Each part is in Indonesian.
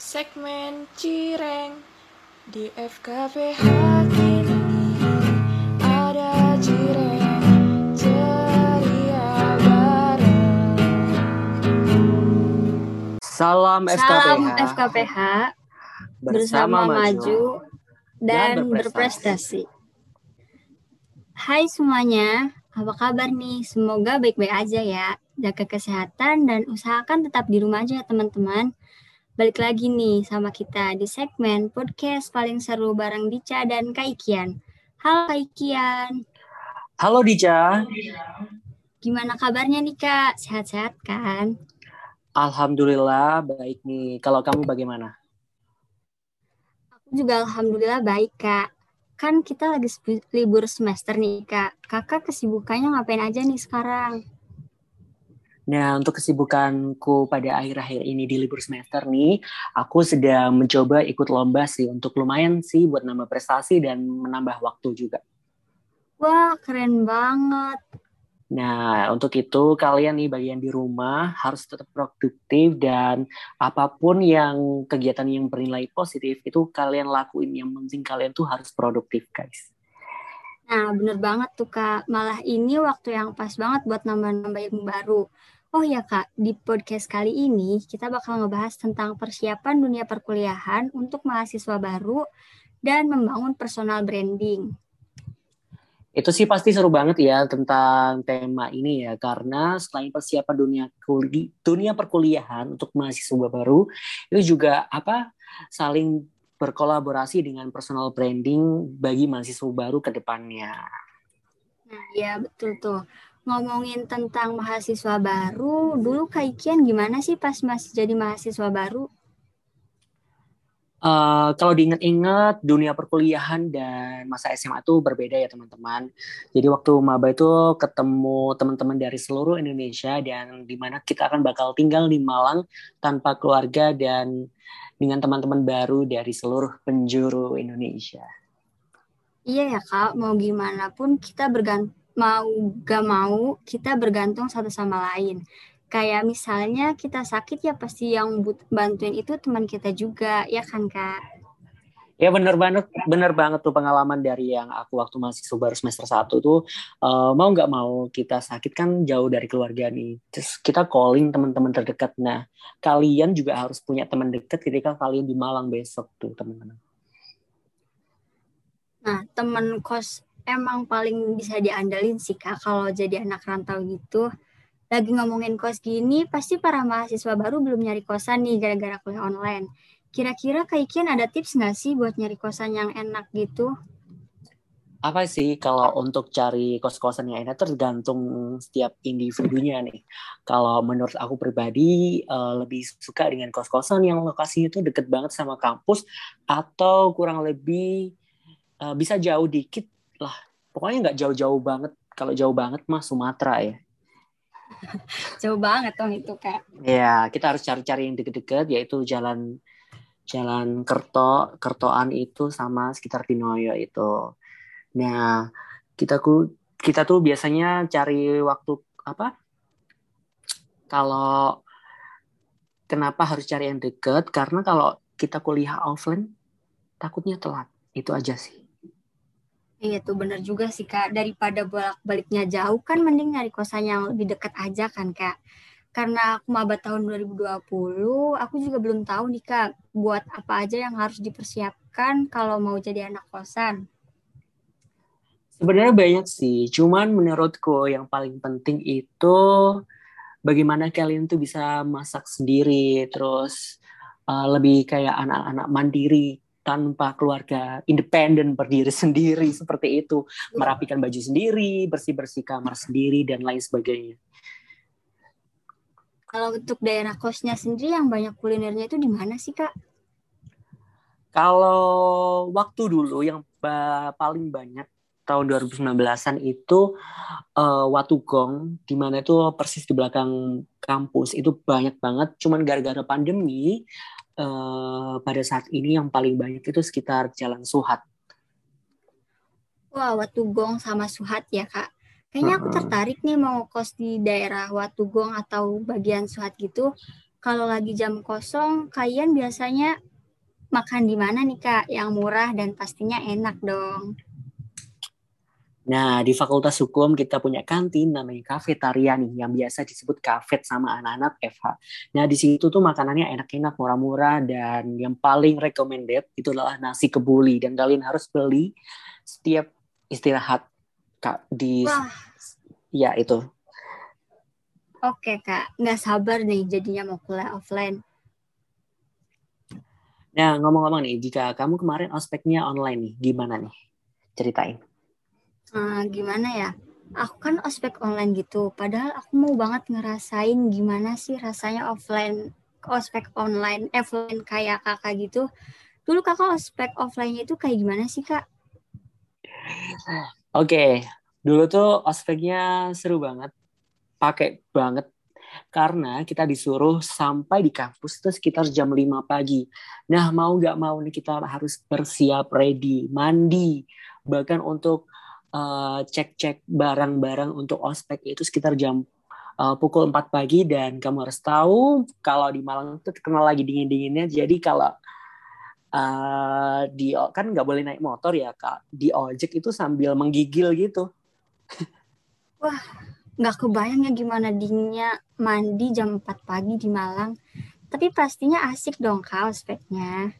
segmen Cireng di FKPH kini ada Cireng ceria bareng. Salam FKPH. Salam FKPH bersama maju dan berprestasi. Hai semuanya, apa kabar nih? Semoga baik-baik aja ya. Jaga kesehatan dan usahakan tetap di rumah aja ya teman-teman. Balik lagi nih sama kita di segmen podcast paling seru bareng Dica dan Kaikian. Halo Kaikian. Halo Dica. Gimana kabarnya nih Kak? Sehat-sehat kan? Alhamdulillah baik nih. Kalau kamu bagaimana? Aku juga alhamdulillah baik Kak. Kan kita lagi libur semester nih Kak. Kakak kesibukannya ngapain aja nih sekarang? Nah, untuk kesibukanku pada akhir-akhir ini di libur semester nih, aku sedang mencoba ikut lomba sih untuk lumayan sih buat nambah prestasi dan menambah waktu juga. Wah, keren banget. Nah, untuk itu kalian nih bagian di rumah harus tetap produktif dan apa pun yang kegiatan yang bernilai positif itu kalian lakuin. Yang penting kalian tuh harus produktif, guys. Nah, bener banget tuh Kak. Malah ini waktu yang pas banget buat nambah-nambah ilmu baru. Oh ya Kak, di podcast kali ini kita bakal ngebahas tentang persiapan dunia perkuliahan untuk mahasiswa baru dan membangun personal branding. Itu sih pasti seru banget ya tentang tema ini ya karena selain persiapan dunia kuli, dunia perkuliahan untuk mahasiswa baru itu juga apa saling berkolaborasi dengan personal branding bagi mahasiswa baru ke depannya. Nah, ya betul tuh ngomongin tentang mahasiswa baru, dulu Kak Ikian gimana sih pas masih jadi mahasiswa baru? Uh, kalau diingat-ingat dunia perkuliahan dan masa SMA itu berbeda ya teman-teman. Jadi waktu maba itu ketemu teman-teman dari seluruh Indonesia dan di mana kita akan bakal tinggal di Malang tanpa keluarga dan dengan teman-teman baru dari seluruh penjuru Indonesia. Iya ya kak, mau gimana pun kita bergantung mau gak mau kita bergantung satu sama lain. Kayak misalnya kita sakit ya pasti yang bantuin itu teman kita juga, ya kan kak? Ya bener banget, bener banget tuh pengalaman dari yang aku waktu masih baru semester satu tuh uh, mau nggak mau kita sakit kan jauh dari keluarga nih. Terus kita calling teman-teman terdekat. Nah kalian juga harus punya teman dekat ketika kalian di Malang besok tuh teman-teman. Nah teman kos emang paling bisa diandalin sih kak kalau jadi anak rantau gitu. Lagi ngomongin kos gini, pasti para mahasiswa baru belum nyari kosan nih gara-gara kuliah online. Kira-kira Kak Ikian ada tips nggak sih buat nyari kosan yang enak gitu? Apa sih kalau untuk cari kos-kosan yang enak tergantung setiap individunya nih. Kalau menurut aku pribadi uh, lebih suka dengan kos-kosan yang lokasinya itu deket banget sama kampus atau kurang lebih uh, bisa jauh dikit lah pokoknya nggak jauh-jauh banget. Kalau jauh banget mah Sumatera ya. Jauh banget dong itu kak. Ya kita harus cari-cari yang deket-deket yaitu jalan jalan Kerto Kertoan itu sama sekitar Tinoyo itu. Nah kita ku kita tuh biasanya cari waktu apa? Kalau kenapa harus cari yang deket? Karena kalau kita kuliah offline takutnya telat. Itu aja sih Iya tuh bener juga sih kak. Daripada bolak-baliknya jauh kan mending nyari kosan yang lebih dekat aja kan kak. Karena aku maba tahun 2020, aku juga belum tahu nih kak buat apa aja yang harus dipersiapkan kalau mau jadi anak kosan. Sebenarnya banyak sih, cuman menurutku yang paling penting itu bagaimana kalian tuh bisa masak sendiri, terus uh, lebih kayak anak-anak mandiri tanpa keluarga independen berdiri sendiri seperti itu. Merapikan baju sendiri bersih bersih kamar sendiri dan lain sebagainya. Kalau untuk daerah kosnya sendiri yang banyak kulinernya itu di mana sih kak? Kalau waktu dulu yang paling banyak tahun 2019-an itu uh, Watugong di mana itu persis di belakang kampus. Itu banyak banget. Cuman gara-gara pandemi uh, pada saat ini yang paling banyak itu sekitar Jalan Suhat. Wah, Watugong sama Suhat ya, Kak. Kayaknya aku tertarik nih mau kos di daerah Watugong atau bagian Suhat gitu. kalau lagi jam kosong, kalian biasanya makan di mana nih Kak? Yang murah dan pastinya enak dong. Nah, di Fakultas Hukum kita punya kantin namanya kafetaria nih, yang biasa disebut kafet sama anak-anak FH. Nah, di situ tuh makanannya enak-enak, murah-murah, dan yang paling recommended itu adalah nasi kebuli. Dan kalian harus beli setiap istirahat Kak di Wah. ya itu Oke kak, nggak sabar nih jadinya mau kuliah offline. Nah ngomong-ngomong nih, jika kamu kemarin ospeknya online nih, gimana nih? Ceritain. Uh, gimana ya? Aku kan ospek online gitu, padahal aku mau banget ngerasain gimana sih rasanya offline, ospek online, offline kayak kakak gitu. Dulu kakak ospek offline itu kayak gimana sih kak? Oke, okay. dulu tuh ospeknya seru banget pakai banget karena kita disuruh sampai di kampus itu sekitar jam 5 pagi. Nah, mau nggak mau nih kita harus bersiap ready, mandi, bahkan untuk uh, cek-cek barang-barang untuk ospek itu sekitar jam uh, pukul 4 pagi dan kamu harus tahu kalau di Malang itu terkenal lagi dingin-dinginnya. Jadi kalau uh, di kan nggak boleh naik motor ya kak di ojek itu sambil menggigil gitu. Wah, nggak kebayang ya gimana dinginnya mandi jam 4 pagi di Malang. Tapi pastinya asik dong kak ospeknya.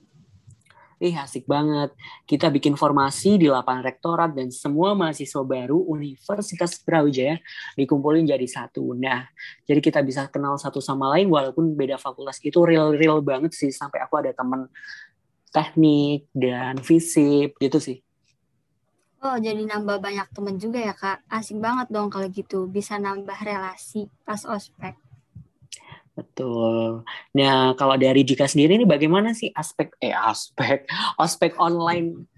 Ih asik banget. Kita bikin formasi di lapangan rektorat dan semua mahasiswa baru Universitas Brawijaya dikumpulin jadi satu. Nah, jadi kita bisa kenal satu sama lain walaupun beda fakultas itu real-real banget sih. Sampai aku ada temen teknik dan fisip gitu sih. Oh, jadi nambah banyak temen juga ya, Kak. Asik banget dong kalau gitu. Bisa nambah relasi pas ospek. Betul. Nah, kalau dari Jika sendiri ini bagaimana sih aspek eh aspek ospek online?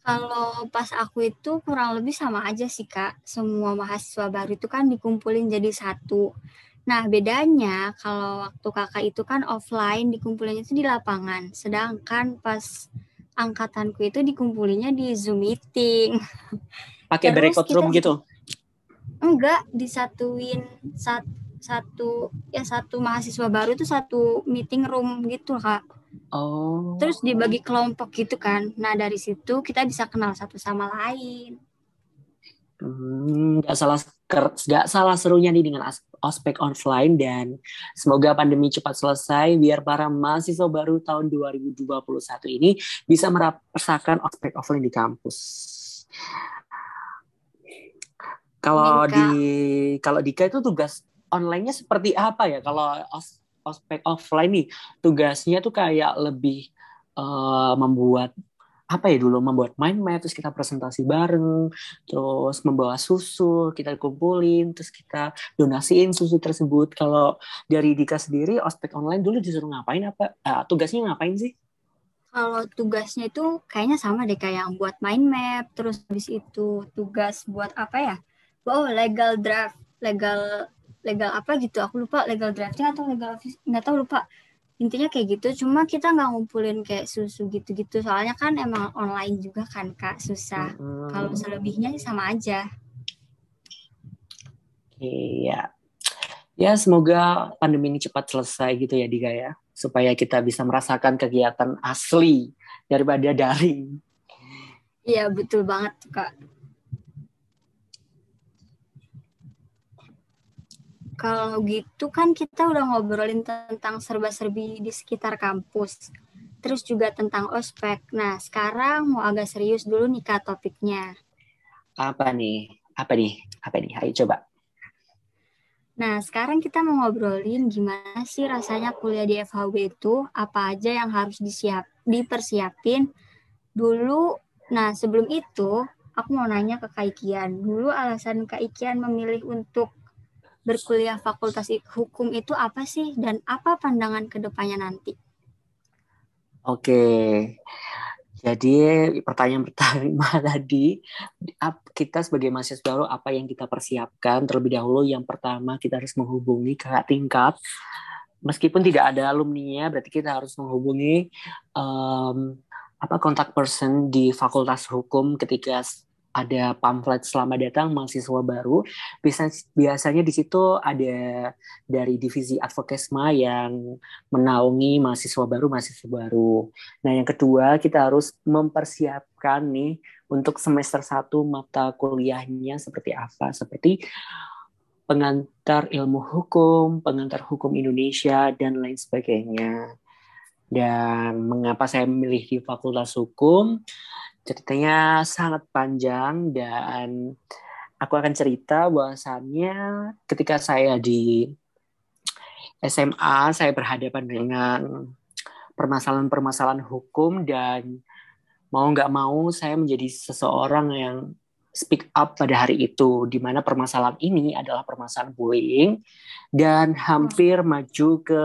Kalau pas aku itu kurang lebih sama aja sih, Kak. Semua mahasiswa baru itu kan dikumpulin jadi satu. Nah, bedanya kalau waktu kakak itu kan offline dikumpulin itu di lapangan. Sedangkan pas angkatanku itu dikumpulinya di Zoom meeting. Pakai breakout room gitu? Enggak, disatuin sat, satu ya satu mahasiswa baru itu satu meeting room gitu, Kak. Oh. Terus dibagi kelompok gitu kan. Nah, dari situ kita bisa kenal satu sama lain. Hmm, gak salah gak salah serunya nih dengan ospek offline dan semoga pandemi cepat selesai biar para mahasiswa baru tahun 2021 ini bisa merasakan ospek offline di kampus. Kalau di kalau Dika itu tugas online-nya seperti apa ya? Kalau os, ospek offline nih tugasnya tuh kayak lebih uh, membuat apa ya dulu membuat mind map terus kita presentasi bareng terus membawa susu kita kumpulin terus kita donasiin susu tersebut. Kalau dari Dika sendiri ospek online dulu disuruh ngapain apa? Uh, tugasnya ngapain sih? Kalau tugasnya itu kayaknya sama deh kayak yang buat mind map terus habis itu tugas buat apa ya? Wow legal draft legal legal apa gitu aku lupa legal drafting atau legal nggak tahu lupa. Intinya kayak gitu cuma kita nggak ngumpulin kayak susu gitu-gitu soalnya kan emang online juga kan kak susah. Hmm. kalau selebihnya sih sama aja. Iya ya semoga pandemi ini cepat selesai gitu ya Diga ya. Supaya kita bisa merasakan kegiatan asli daripada daring. Iya betul banget kak Kalau gitu kan kita udah ngobrolin tentang serba-serbi di sekitar kampus. Terus juga tentang ospek. Nah, sekarang mau agak serius dulu nih Kak topiknya. Apa nih? Apa nih? Apa nih? Ayo coba. Nah, sekarang kita mau ngobrolin gimana sih rasanya kuliah di FHW itu, apa aja yang harus disiap, dipersiapin dulu. Nah, sebelum itu, aku mau nanya ke Kak Ikian. Dulu alasan Kak Ikian memilih untuk berkuliah fakultas hukum itu apa sih dan apa pandangan ke depannya nanti? Oke, jadi pertanyaan pertama tadi, kita sebagai mahasiswa baru apa yang kita persiapkan terlebih dahulu? Yang pertama kita harus menghubungi kakak tingkat, meskipun tidak ada alumni berarti kita harus menghubungi um, apa kontak person di fakultas hukum ketika ada pamflet selamat datang mahasiswa baru. biasanya di situ ada dari divisi advokesma yang menaungi mahasiswa baru mahasiswa baru. Nah yang kedua kita harus mempersiapkan nih untuk semester satu mata kuliahnya seperti apa seperti pengantar ilmu hukum, pengantar hukum Indonesia dan lain sebagainya. Dan mengapa saya memilih di Fakultas Hukum? Ceritanya sangat panjang dan aku akan cerita bahwasannya ketika saya di SMA saya berhadapan dengan permasalahan-permasalahan hukum dan mau nggak mau saya menjadi seseorang yang speak up pada hari itu di mana permasalahan ini adalah permasalahan bullying dan hampir maju ke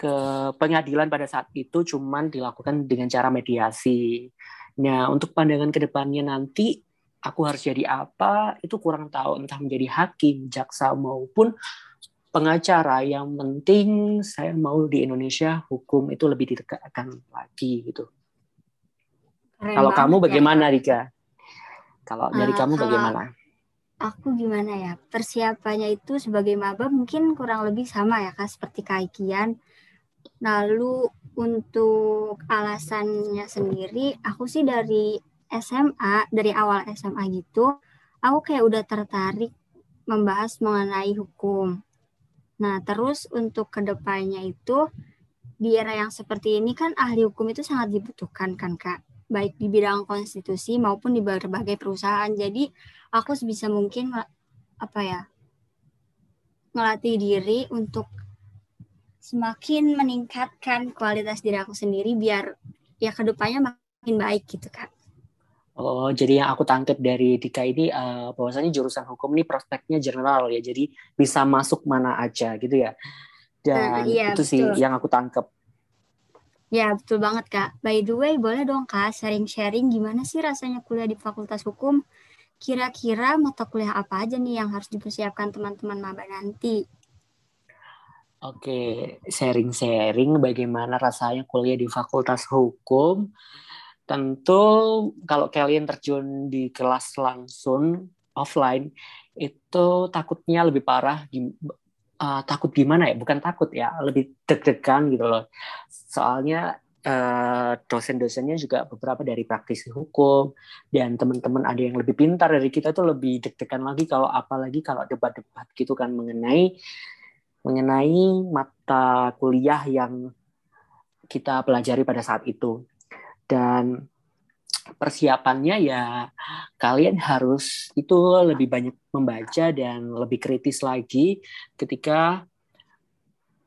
ke pengadilan pada saat itu cuman dilakukan dengan cara mediasi. Nah, untuk pandangan ke depannya nanti aku harus jadi apa itu kurang tahu entah menjadi hakim, jaksa maupun pengacara yang penting saya mau di Indonesia hukum itu lebih ditegakkan lagi gitu. Keren Kalau kamu ya. bagaimana ya. Rika? Kalau dari uh, kamu bagaimana? Aku gimana ya? Persiapannya itu sebagai maba mungkin kurang lebih sama ya Kak seperti Kaikian Lalu untuk alasannya sendiri, aku sih dari SMA, dari awal SMA gitu, aku kayak udah tertarik membahas mengenai hukum. Nah, terus untuk ke depannya itu, di era yang seperti ini kan ahli hukum itu sangat dibutuhkan kan Kak, baik di bidang konstitusi maupun di berbagai perusahaan. Jadi aku sebisa mungkin apa ya, ngelatih diri untuk semakin meningkatkan kualitas diri aku sendiri biar ya ke depannya makin baik gitu kak. Oh, jadi yang aku tangkap dari Dika ini uh, bahwasanya jurusan hukum ini prospeknya general ya, jadi bisa masuk mana aja gitu ya. Dan uh, iya, itu betul. sih yang aku tangkap. Ya betul banget kak. By the way, boleh dong kak sharing-sharing gimana sih rasanya kuliah di Fakultas Hukum? Kira-kira mata kuliah apa aja nih yang harus dipersiapkan teman-teman maba nanti? Oke, sharing-sharing bagaimana rasanya kuliah di Fakultas Hukum. Tentu kalau kalian terjun di kelas langsung offline itu takutnya lebih parah uh, takut gimana ya? Bukan takut ya, lebih deg-degan gitu loh. Soalnya uh, dosen-dosennya juga beberapa dari praktisi hukum dan teman-teman ada yang lebih pintar dari kita tuh lebih deg-degan lagi kalau apalagi kalau debat-debat gitu kan mengenai mengenai mata kuliah yang kita pelajari pada saat itu. Dan persiapannya ya kalian harus itu lebih banyak membaca dan lebih kritis lagi ketika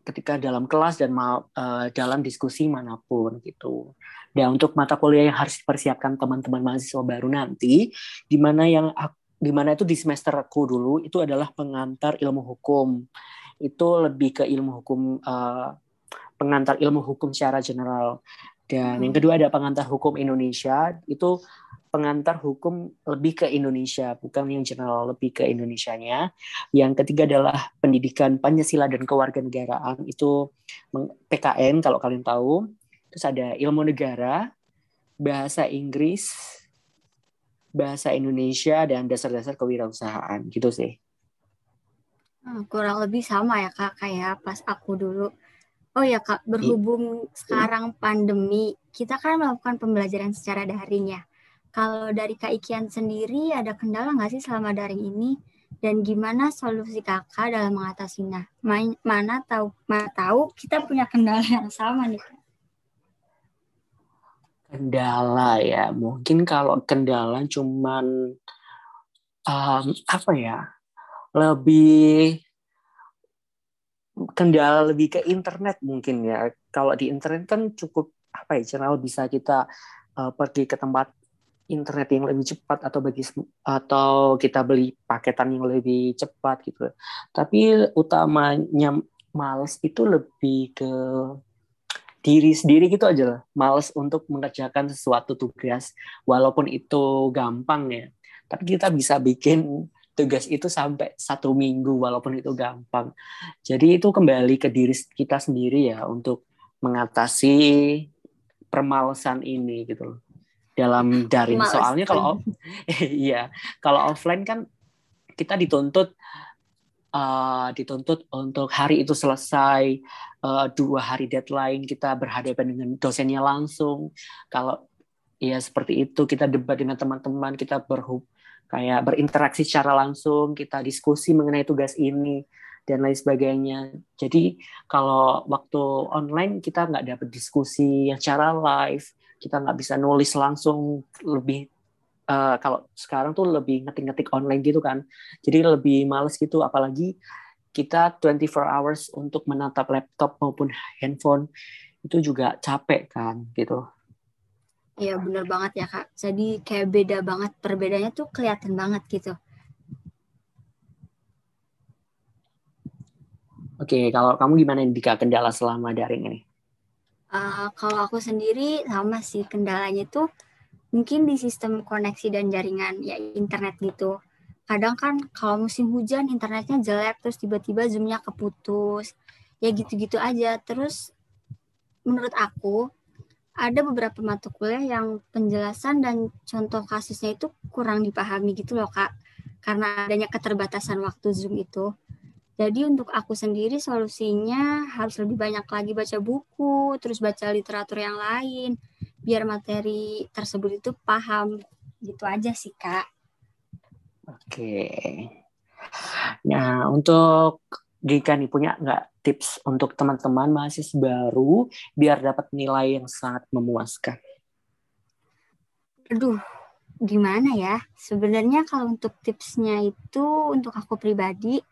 ketika dalam kelas dan uh, dalam diskusi mana pun gitu. Dan untuk mata kuliah yang harus dipersiapkan teman-teman mahasiswa baru nanti, di mana yang di mana itu di semesterku dulu itu adalah pengantar ilmu hukum itu lebih ke ilmu hukum uh, pengantar ilmu hukum secara general. Dan hmm. yang kedua ada pengantar hukum Indonesia. Itu pengantar hukum lebih ke Indonesia bukan yang general lebih ke Indonesianya. Yang ketiga adalah pendidikan Pancasila dan kewarganegaraan. Itu PKN kalau kalian tahu. Terus ada ilmu negara bahasa Inggris bahasa Indonesia dan dasar-dasar kewirausahaan. Gitu sih. Hmm, kurang lebih sama ya kak kayak pas aku dulu. Oh ya kak, berhubung sekarang pandemi, kita kan melakukan pembelajaran secara daring ya. Kalau dari Kak Ikian sendiri ada kendala nggak sih selama daring ini? Dan gimana solusi kakak dalam mengatasinya? Main, mana tahu, mana tahu kita punya kendala yang sama nih kak. Kendala ya, mungkin kalau kendala cuman um, apa ya? Lebih kendala lebih ke internet mungkin ya. Kalau di internet kan cukup apa ya channel bisa kita uh, pergi ke tempat internet yang lebih cepat atau bagi atau kita beli paketan yang lebih cepat gitu. Tapi utamanya males itu lebih ke diri sendiri gitu aja lah. Males untuk mengerjakan sesuatu tugas walaupun itu gampang ya. Tapi kita bisa bikin tugas itu sampai satu minggu walaupun itu gampang. Jadi itu kembali ke diri kita sendiri ya untuk mengatasi permalesan ini gitu loh. dalam daring. Males Soalnya kalau iya, kalau offline kan kita dituntut uh, dituntut untuk hari itu selesai uh, dua hari deadline kita berhadapan dengan dosennya langsung. Kalau ya seperti itu kita debat dengan teman-teman, kita berhub kayak berinteraksi secara langsung, kita diskusi mengenai tugas ini dan lain sebagainya. Jadi kalau waktu online kita nggak dapat diskusi yang secara live, kita nggak bisa nulis langsung lebih uh, kalau sekarang tuh lebih ngetik-ngetik online gitu kan. Jadi lebih males gitu apalagi kita 24 hours untuk menatap laptop maupun handphone itu juga capek kan gitu. Iya bener banget ya kak. Jadi kayak beda banget perbedaannya tuh kelihatan banget gitu. Oke, kalau kamu gimana Dika kendala selama daring ini? Uh, kalau aku sendiri sama sih kendalanya tuh mungkin di sistem koneksi dan jaringan ya internet gitu. Kadang kan kalau musim hujan internetnya jelek terus tiba-tiba zoomnya keputus ya gitu-gitu aja. Terus menurut aku ada beberapa mata kuliah yang penjelasan dan contoh kasusnya itu kurang dipahami gitu loh kak. Karena adanya keterbatasan waktu zoom itu. Jadi untuk aku sendiri solusinya harus lebih banyak lagi baca buku terus baca literatur yang lain biar materi tersebut itu paham. Gitu aja sih kak. Oke. Nah untuk jika nih punya nggak tips untuk teman-teman mahasiswa baru biar dapat nilai yang sangat memuaskan? Aduh, gimana ya? Sebenarnya kalau untuk tipsnya itu untuk aku pribadi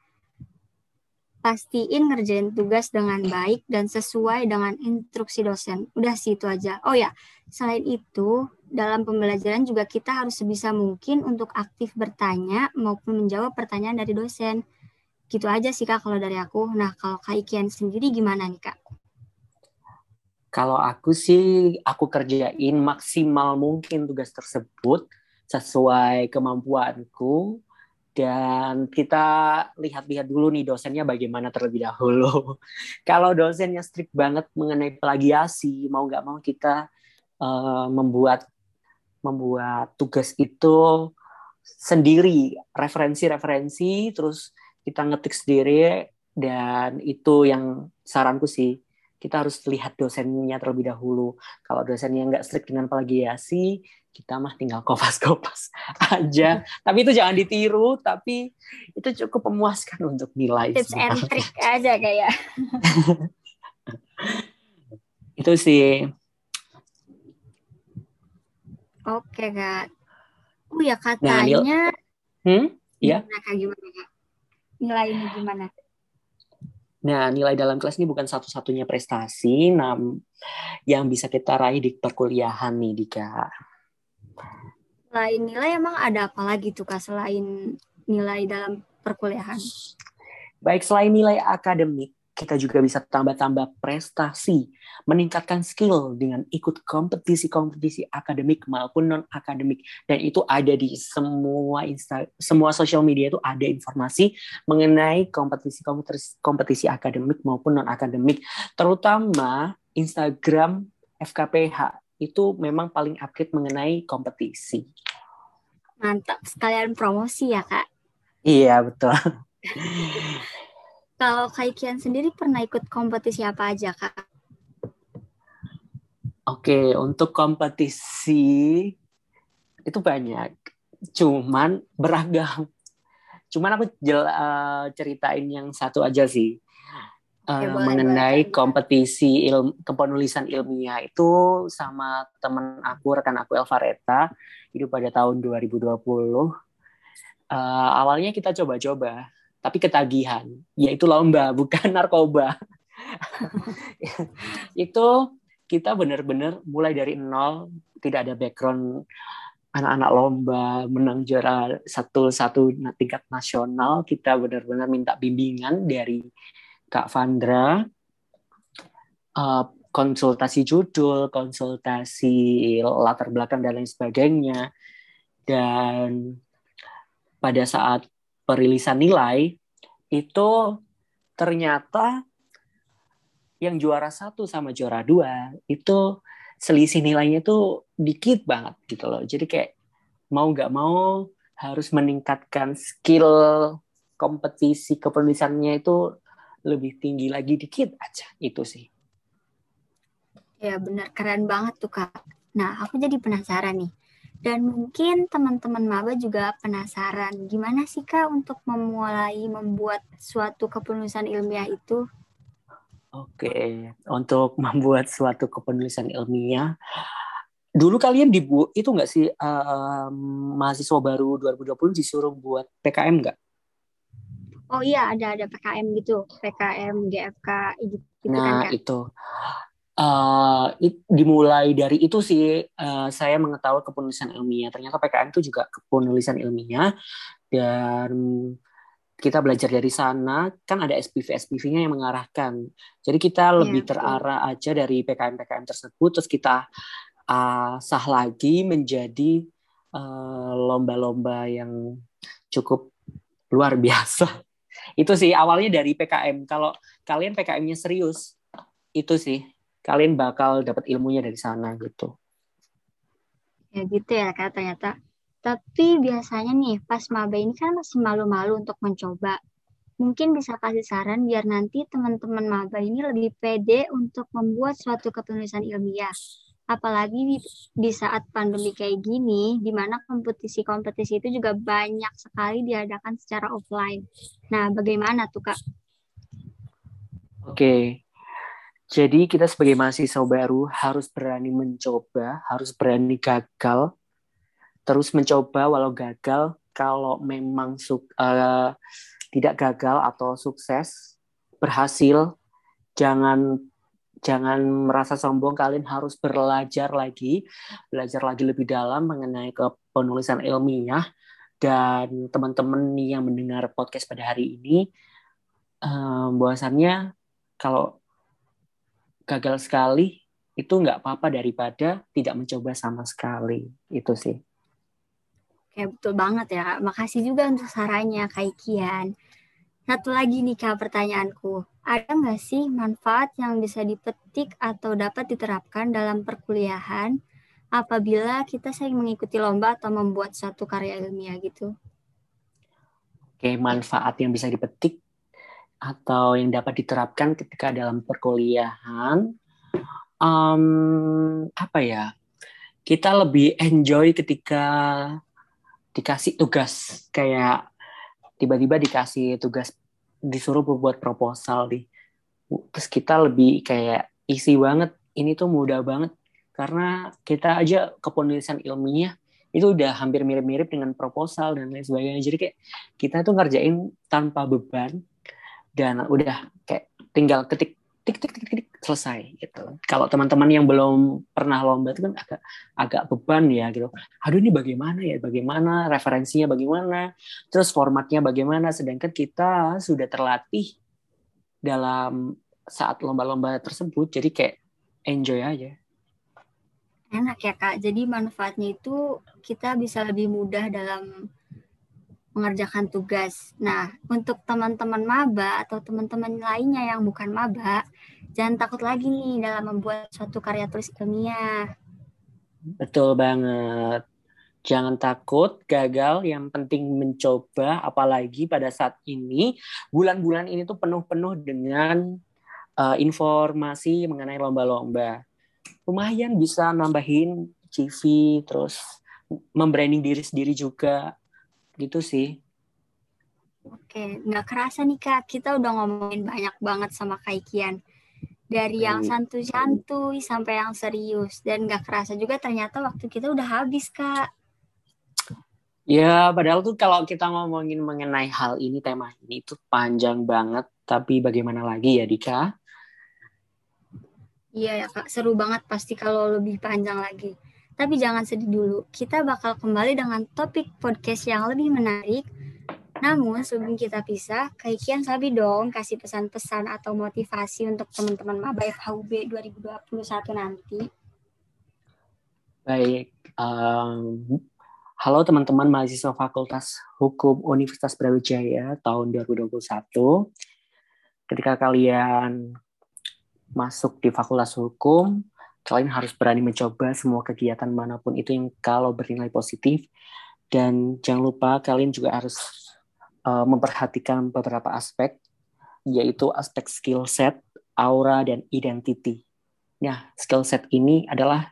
pastiin ngerjain tugas dengan baik dan sesuai dengan instruksi dosen. Udah sih itu aja. Oh ya, selain itu dalam pembelajaran juga kita harus sebisa mungkin untuk aktif bertanya maupun menjawab pertanyaan dari dosen Gitu aja sih Kak kalau dari aku. Nah, kalau Kak Ikian sendiri gimana nih Kak? Kalau aku sih, aku kerjain maksimal mungkin tugas tersebut sesuai kemampuanku dan kita lihat-lihat dulu nih dosennya bagaimana terlebih dahulu. Kalau dosennya strict banget mengenai plagiasi, mau nggak mau kita uh, membuat membuat tugas itu sendiri, referensi-referensi, terus kita ngetik sendiri dan itu yang saranku sih kita harus lihat dosennya terlebih dahulu. Kalau dosennya nggak strict dengan plagiasi, kita mah tinggal kopas-kopas aja. tapi itu jangan ditiru, tapi itu cukup memuaskan untuk nilai. Tips and trick aja kayak. itu sih. Oke kak. Oh ya katanya. Nah, hmm? Ya. Nah, kayak gimana kak? Nilai ini gimana? Nah, nilai dalam kelas ini bukan satu-satunya prestasi nah, yang bisa kita raih di perkuliahan nih, Dika. Selain nilai, emang ada apa lagi tuh, Kak, selain nilai dalam perkuliahan? Baik, selain nilai akademik, kita juga bisa tambah-tambah prestasi, meningkatkan skill dengan ikut kompetisi-kompetisi akademik maupun non akademik dan itu ada di semua insta semua sosial media itu ada informasi mengenai kompetisi kompetisi, kompetisi akademik maupun non akademik terutama Instagram FKPH itu memang paling update mengenai kompetisi. Mantap, sekalian promosi ya kak? Iya betul. Kalau Kak Kian sendiri pernah ikut kompetisi apa aja, Kak? Oke, untuk kompetisi itu banyak. Cuman beragam. Cuman aku jel, uh, ceritain yang satu aja sih. Uh, boleh, mengenai boleh. kompetisi ilmu kepenulisan ilmiah itu sama teman aku rekan aku Elvareta itu pada tahun 2020 uh, eh, awalnya kita coba-coba tapi ketagihan, yaitu lomba, bukan narkoba. itu kita benar-benar mulai dari nol, tidak ada background anak-anak lomba menang juara satu-satu tingkat nasional, kita benar-benar minta bimbingan dari Kak Vandra, uh, konsultasi judul, konsultasi latar belakang dan lain sebagainya. Dan pada saat perilisan nilai itu ternyata yang juara satu sama juara dua itu selisih nilainya tuh dikit banget gitu loh. Jadi kayak mau nggak mau harus meningkatkan skill kompetisi kepenulisannya itu lebih tinggi lagi dikit aja itu sih. Ya benar keren banget tuh kak. Nah aku jadi penasaran nih. Dan mungkin teman-teman maba juga penasaran gimana sih kak untuk memulai membuat suatu kepenulisan ilmiah itu? Oke, untuk membuat suatu kepenulisan ilmiah, dulu kalian dibu itu nggak sih uh, mahasiswa baru 2020 disuruh buat PKM nggak? Oh iya ada ada PKM gitu, PKM, GFK gitu, nah, kan itu uh, it, dimulai dari itu sih uh, saya mengetahui kepenulisan ilmiah. Ternyata PKM itu juga kepenulisan ilmiah dan kita belajar dari sana kan ada SPV SPV-nya yang mengarahkan. Jadi kita iya, lebih terarah aja dari PKM PKM tersebut terus kita uh, sah lagi menjadi lomba-lomba uh, yang cukup luar biasa itu sih awalnya dari PKM. Kalau kalian PKM-nya serius, itu sih kalian bakal dapat ilmunya dari sana gitu. Ya gitu ya kak ternyata. Tapi biasanya nih pas maba ini kan masih malu-malu untuk mencoba. Mungkin bisa kasih saran biar nanti teman-teman maba ini lebih pede untuk membuat suatu kepenulisan ilmiah apalagi di, di saat pandemi kayak gini, di mana kompetisi-kompetisi itu juga banyak sekali diadakan secara offline. Nah, bagaimana tuh Kak? Oke, jadi kita sebagai mahasiswa baru harus berani mencoba, harus berani gagal, terus mencoba walau gagal. Kalau memang uh, tidak gagal atau sukses, berhasil, jangan jangan merasa sombong kalian harus belajar lagi belajar lagi lebih dalam mengenai kepenulisan ilmiah dan teman-teman yang mendengar podcast pada hari ini um, bahwasannya kalau gagal sekali itu nggak apa-apa daripada tidak mencoba sama sekali itu sih Oke betul banget ya makasih juga untuk sarannya Kak Kian satu lagi nih Kak pertanyaanku. Ada nggak sih manfaat yang bisa dipetik atau dapat diterapkan dalam perkuliahan apabila kita sering mengikuti lomba atau membuat satu karya ilmiah gitu? Oke, manfaat yang bisa dipetik atau yang dapat diterapkan ketika dalam perkuliahan, um, apa ya? Kita lebih enjoy ketika dikasih tugas. Kayak tiba-tiba dikasih tugas disuruh buat proposal di terus kita lebih kayak isi banget ini tuh mudah banget. Karena kita aja kepenulisan ilmiah itu udah hampir mirip-mirip dengan proposal dan lain sebagainya. Jadi kayak kita tuh ngerjain tanpa beban dan udah kayak tinggal ketik tik tik tik tik selesai gitu. Kalau teman-teman yang belum pernah lomba itu kan agak agak beban ya gitu. Aduh ini bagaimana ya? Bagaimana referensinya bagaimana? Terus formatnya bagaimana? Sedangkan kita sudah terlatih dalam saat lomba-lomba tersebut jadi kayak enjoy aja. Enak ya Kak. Jadi manfaatnya itu kita bisa lebih mudah dalam mengerjakan tugas. Nah, untuk teman-teman maba atau teman-teman lainnya yang bukan maba, jangan takut lagi nih dalam membuat suatu karya tulis ilmiah. Betul banget. Jangan takut gagal, yang penting mencoba, apalagi pada saat ini, bulan-bulan ini tuh penuh-penuh dengan uh, informasi mengenai lomba-lomba. Lumayan bisa nambahin CV, terus membranding diri sendiri juga gitu sih. Oke, nggak kerasa nih Kak, kita udah ngomongin banyak banget sama Kak Ikian. Dari yang santuy-santuy sampai yang serius. Dan nggak kerasa juga ternyata waktu kita udah habis Kak. Ya, padahal tuh kalau kita ngomongin mengenai hal ini, tema ini itu panjang banget. Tapi bagaimana lagi ya Dika? Iya ya Kak, seru banget pasti kalau lebih panjang lagi. Tapi jangan sedih dulu, kita bakal kembali dengan topik podcast yang lebih menarik. Namun sebelum kita pisah, Kian Sabi dong kasih pesan-pesan atau motivasi untuk teman-teman Maba FHUB 2021 nanti. Baik, um, halo teman-teman mahasiswa Fakultas Hukum Universitas Brawijaya tahun 2021. Ketika kalian masuk di Fakultas Hukum, kalian harus berani mencoba semua kegiatan mana pun itu yang kalau bernilai positif dan jangan lupa kalian juga harus uh, memperhatikan beberapa aspek yaitu aspek skill set, aura dan identity. Nah, skill set ini adalah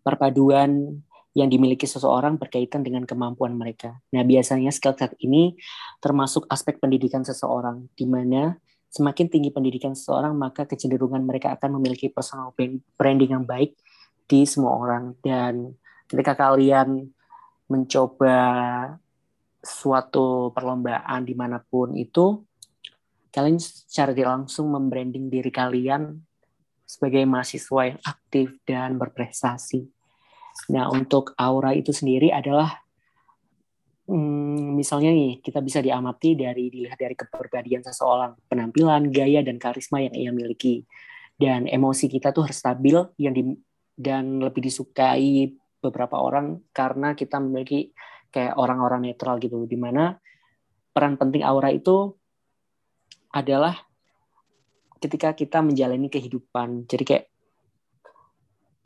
perpaduan yang dimiliki seseorang berkaitan dengan kemampuan mereka. Nah, biasanya skill set ini termasuk aspek pendidikan seseorang, di mana semakin tinggi pendidikan seseorang, maka kecenderungan mereka akan memiliki personal branding yang baik di semua orang. Dan ketika kalian mencoba suatu perlombaan di mana pun itu, kalian secara langsung membranding diri kalian sebagai mahasiswa yang aktif dan berprestasi. Nah, untuk aura itu sendiri adalah hmm, misalnya nih kita bisa diamati dari dilihat dari kepribadian seseorang, penampilan, gaya dan karisma yang ia miliki. Dan emosi kita tuh harus stabil yang di, dan lebih disukai beberapa orang karena kita memiliki kayak orang-orang netral gitu di mana peran penting aura itu adalah ketika kita menjalani kehidupan. Jadi kayak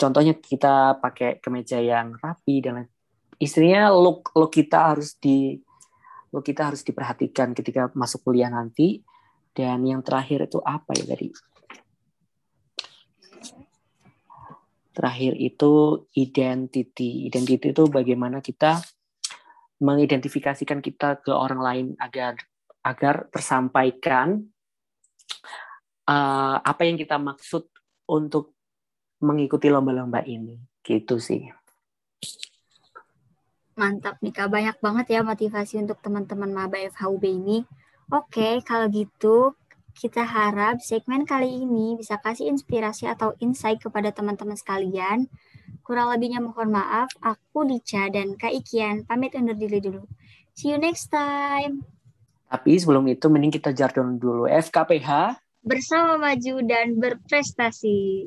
contohnya kita pakai kemeja yang rapi dan istrinya look look kita harus di look kita harus diperhatikan ketika masuk kuliah nanti. Dan yang terakhir itu apa ya tadi terakhir itu identity. Identity itu bagaimana kita mengidentifikasikan kita ke orang lain agar agar tersampaikan uh, apa yang kita maksud untuk mengikuti lomba-lomba ini. Gitu sih Mantap nih Kak, banyak banget ya motivasi untuk teman-teman Maba FHUB ini. Oke, kalau gitu kita harap segmen kali ini bisa kasih inspirasi atau insight kepada teman-teman sekalian. Kurang lebihnya mohon maaf, aku Dica dan Kak Ikian pamit undur diri dulu. See you next time. Tapi sebelum itu mending kita jargon dulu FKPH bersama maju dan berprestasi.